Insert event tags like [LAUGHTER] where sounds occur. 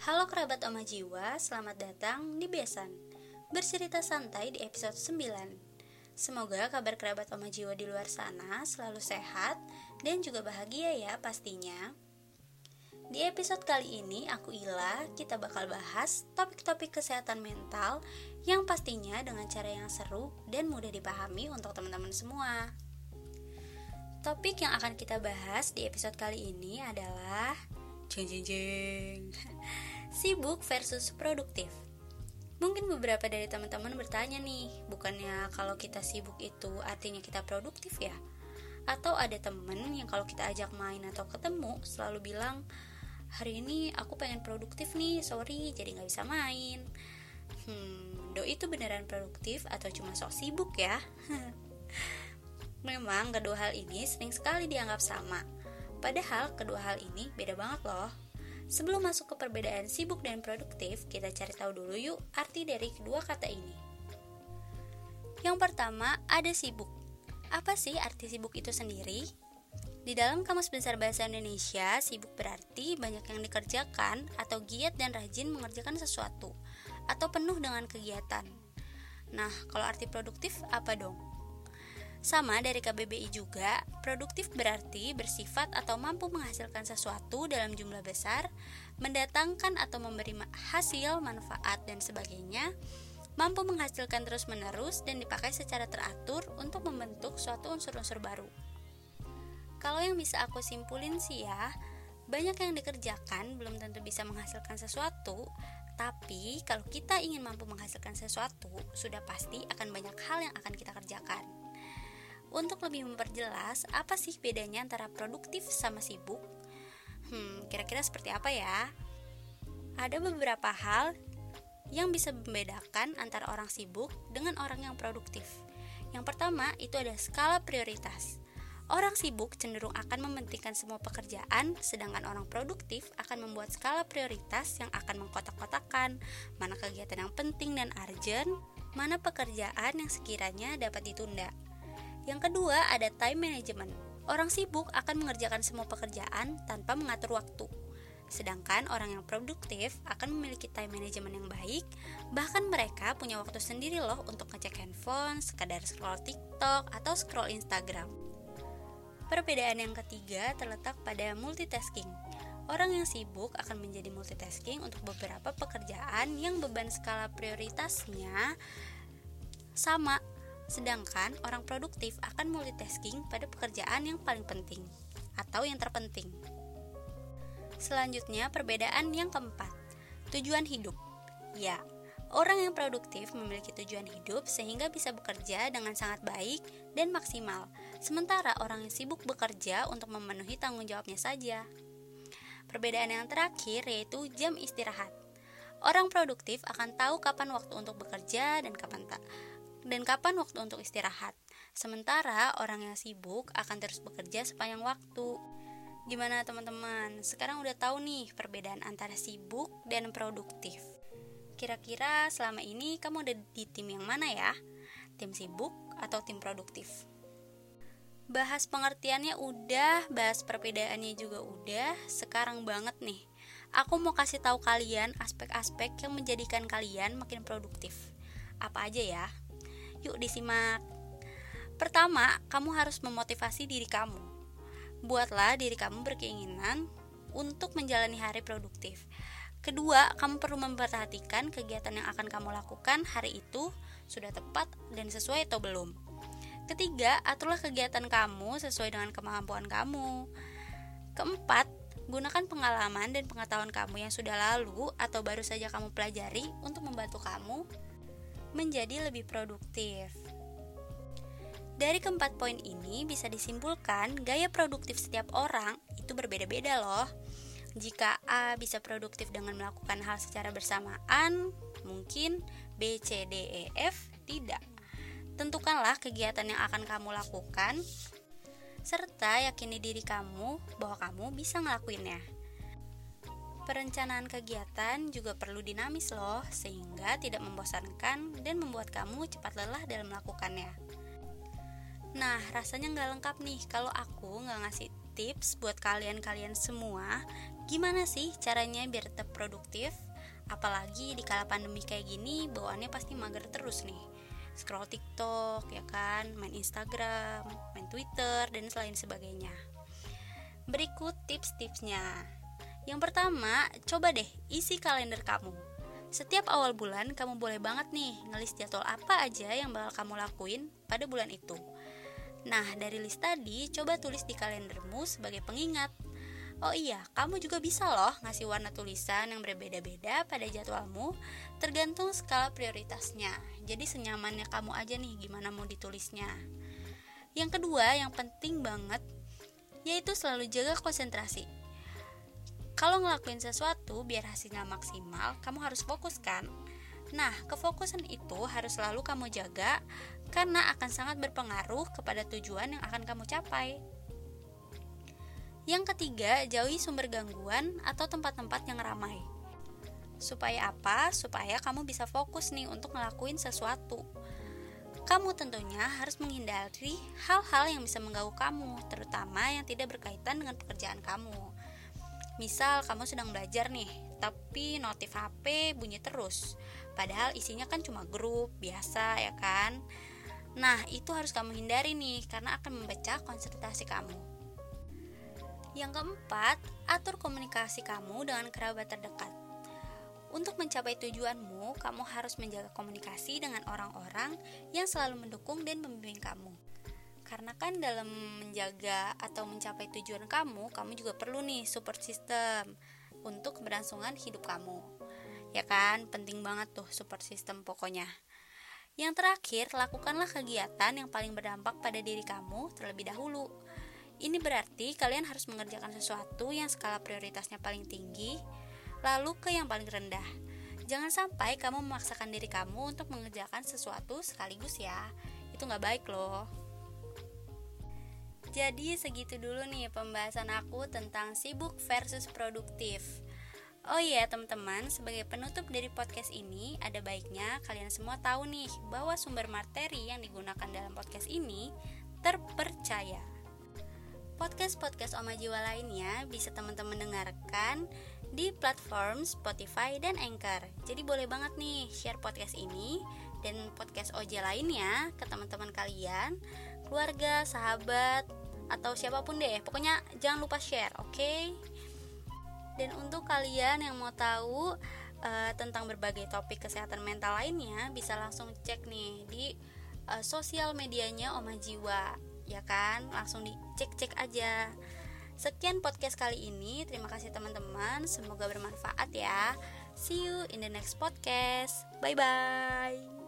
Halo kerabat Oma Jiwa, selamat datang di Besan. Bercerita santai di episode 9 Semoga kabar kerabat Oma Jiwa di luar sana selalu sehat dan juga bahagia ya pastinya. Di episode kali ini aku Ila, kita bakal bahas topik-topik kesehatan mental Yang pastinya dengan cara yang seru dan mudah dipahami untuk teman-teman semua. Topik yang akan kita bahas di episode kali ini adalah jeng jeng jeng. [LAUGHS] Sibuk versus produktif. Mungkin beberapa dari teman-teman bertanya nih bukannya kalau kita sibuk itu artinya kita produktif ya? Atau ada temen yang kalau kita ajak main atau ketemu selalu bilang hari ini aku pengen produktif nih sorry jadi nggak bisa main. Hmm do itu beneran produktif atau cuma sok sibuk ya? [LAUGHS] Memang kedua hal ini sering sekali dianggap sama Padahal kedua hal ini beda banget loh. Sebelum masuk ke perbedaan sibuk dan produktif, kita cari tahu dulu yuk arti dari kedua kata ini. Yang pertama, ada sibuk. Apa sih arti sibuk itu sendiri? Di dalam Kamus Besar Bahasa Indonesia, sibuk berarti banyak yang dikerjakan atau giat dan rajin mengerjakan sesuatu atau penuh dengan kegiatan. Nah, kalau arti produktif apa dong? Sama dari KBBI juga, produktif berarti bersifat atau mampu menghasilkan sesuatu dalam jumlah besar, mendatangkan atau memberi hasil, manfaat, dan sebagainya, mampu menghasilkan terus-menerus dan dipakai secara teratur untuk membentuk suatu unsur-unsur baru. Kalau yang bisa aku simpulin sih ya, banyak yang dikerjakan belum tentu bisa menghasilkan sesuatu, tapi kalau kita ingin mampu menghasilkan sesuatu, sudah pasti akan banyak hal yang akan kita kerjakan. Untuk lebih memperjelas, apa sih bedanya antara produktif sama sibuk? Hmm, kira-kira seperti apa ya? Ada beberapa hal yang bisa membedakan antara orang sibuk dengan orang yang produktif. Yang pertama, itu ada skala prioritas. Orang sibuk cenderung akan mementingkan semua pekerjaan, sedangkan orang produktif akan membuat skala prioritas yang akan mengkotak-kotakan mana kegiatan yang penting dan urgent, mana pekerjaan yang sekiranya dapat ditunda. Yang kedua, ada time management. Orang sibuk akan mengerjakan semua pekerjaan tanpa mengatur waktu. Sedangkan orang yang produktif akan memiliki time management yang baik, bahkan mereka punya waktu sendiri loh untuk ngecek handphone, sekadar scroll TikTok, atau scroll Instagram. Perbedaan yang ketiga terletak pada multitasking. Orang yang sibuk akan menjadi multitasking untuk beberapa pekerjaan yang beban skala prioritasnya sama Sedangkan orang produktif akan multitasking pada pekerjaan yang paling penting atau yang terpenting. Selanjutnya, perbedaan yang keempat, tujuan hidup. Ya, orang yang produktif memiliki tujuan hidup sehingga bisa bekerja dengan sangat baik dan maksimal, sementara orang yang sibuk bekerja untuk memenuhi tanggung jawabnya saja. Perbedaan yang terakhir yaitu jam istirahat. Orang produktif akan tahu kapan waktu untuk bekerja dan kapan tak dan kapan waktu untuk istirahat. Sementara orang yang sibuk akan terus bekerja sepanjang waktu. Gimana teman-teman? Sekarang udah tahu nih perbedaan antara sibuk dan produktif. Kira-kira selama ini kamu ada di tim yang mana ya? Tim sibuk atau tim produktif? Bahas pengertiannya udah, bahas perbedaannya juga udah. Sekarang banget nih, aku mau kasih tahu kalian aspek-aspek yang menjadikan kalian makin produktif. Apa aja ya? Yuk disimak. Pertama, kamu harus memotivasi diri kamu. Buatlah diri kamu berkeinginan untuk menjalani hari produktif. Kedua, kamu perlu memperhatikan kegiatan yang akan kamu lakukan hari itu sudah tepat dan sesuai atau belum. Ketiga, aturlah kegiatan kamu sesuai dengan kemampuan kamu. Keempat, gunakan pengalaman dan pengetahuan kamu yang sudah lalu atau baru saja kamu pelajari untuk membantu kamu menjadi lebih produktif. Dari keempat poin ini bisa disimpulkan gaya produktif setiap orang itu berbeda-beda loh. Jika A bisa produktif dengan melakukan hal secara bersamaan, mungkin B, C, D, E, F tidak. Tentukanlah kegiatan yang akan kamu lakukan, serta yakini diri kamu bahwa kamu bisa ngelakuinnya. Perencanaan kegiatan juga perlu dinamis loh, sehingga tidak membosankan dan membuat kamu cepat lelah dalam melakukannya. Nah, rasanya nggak lengkap nih. Kalau aku nggak ngasih tips buat kalian-kalian semua Gimana sih caranya biar tetap produktif? Apalagi di kala pandemi kayak gini bawaannya pasti mager terus nih. Scroll TikTok ya kan, main Instagram, main Twitter, dan selain sebagainya. Berikut tips-tipsnya Yang pertama, coba deh isi kalender kamu setiap awal bulan, kamu boleh banget nih ngelis jadwal apa aja yang bakal kamu lakuin pada bulan itu. Nah, dari list tadi, coba tulis di kalendermu sebagai pengingat. Oh iya, kamu juga bisa loh ngasih warna tulisan yang berbeda-beda pada jadwalmu, tergantung skala prioritasnya. Jadi senyamannya kamu aja nih gimana mau ditulisnya. Yang kedua, yang penting banget, yaitu selalu jaga konsentrasi kalau ngelakuin sesuatu biar hasilnya maksimal, kamu harus fokus kan? Nah, kefokusan itu harus selalu kamu jaga karena akan sangat berpengaruh kepada tujuan yang akan kamu capai. Yang ketiga, jauhi sumber gangguan atau tempat-tempat yang ramai. Supaya apa? Supaya kamu bisa fokus nih untuk ngelakuin sesuatu. Kamu tentunya harus menghindari hal-hal yang bisa mengganggu kamu, terutama yang tidak berkaitan dengan pekerjaan kamu. Misal kamu sedang belajar nih, tapi notif HP bunyi terus. Padahal isinya kan cuma grup biasa ya kan. Nah, itu harus kamu hindari nih karena akan memecah konsentrasi kamu. Yang keempat, atur komunikasi kamu dengan kerabat terdekat. Untuk mencapai tujuanmu, kamu harus menjaga komunikasi dengan orang-orang yang selalu mendukung dan membimbing kamu. Karena kan dalam menjaga atau mencapai tujuan kamu, kamu juga perlu nih support system untuk keberlangsungan hidup kamu. Ya kan, penting banget tuh support system pokoknya. Yang terakhir, lakukanlah kegiatan yang paling berdampak pada diri kamu terlebih dahulu. Ini berarti kalian harus mengerjakan sesuatu yang skala prioritasnya paling tinggi, lalu ke yang paling rendah. Jangan sampai kamu memaksakan diri kamu untuk mengerjakan sesuatu sekaligus ya. Itu nggak baik loh. Jadi segitu dulu nih pembahasan aku tentang sibuk versus produktif. Oh iya teman-teman, sebagai penutup dari podcast ini, ada baiknya kalian semua tahu nih bahwa sumber materi yang digunakan dalam podcast ini terpercaya. Podcast-podcast Oma Jiwa lainnya bisa teman-teman dengarkan di platform Spotify dan Anchor. Jadi boleh banget nih share podcast ini dan podcast OJ lainnya ke teman-teman kalian, keluarga, sahabat, atau siapa pun deh. Pokoknya jangan lupa share oke? Okay? dan untuk kalian yang mau tahu uh, tentang berbagai topik kesehatan mental lainnya bisa langsung cek nih di uh, sosial medianya Oma Jiwa ya kan? Langsung dicek cek aja. Sekian podcast kali ini. Terima kasih teman-teman. Semoga bermanfaat ya. See you in the next podcast. Bye bye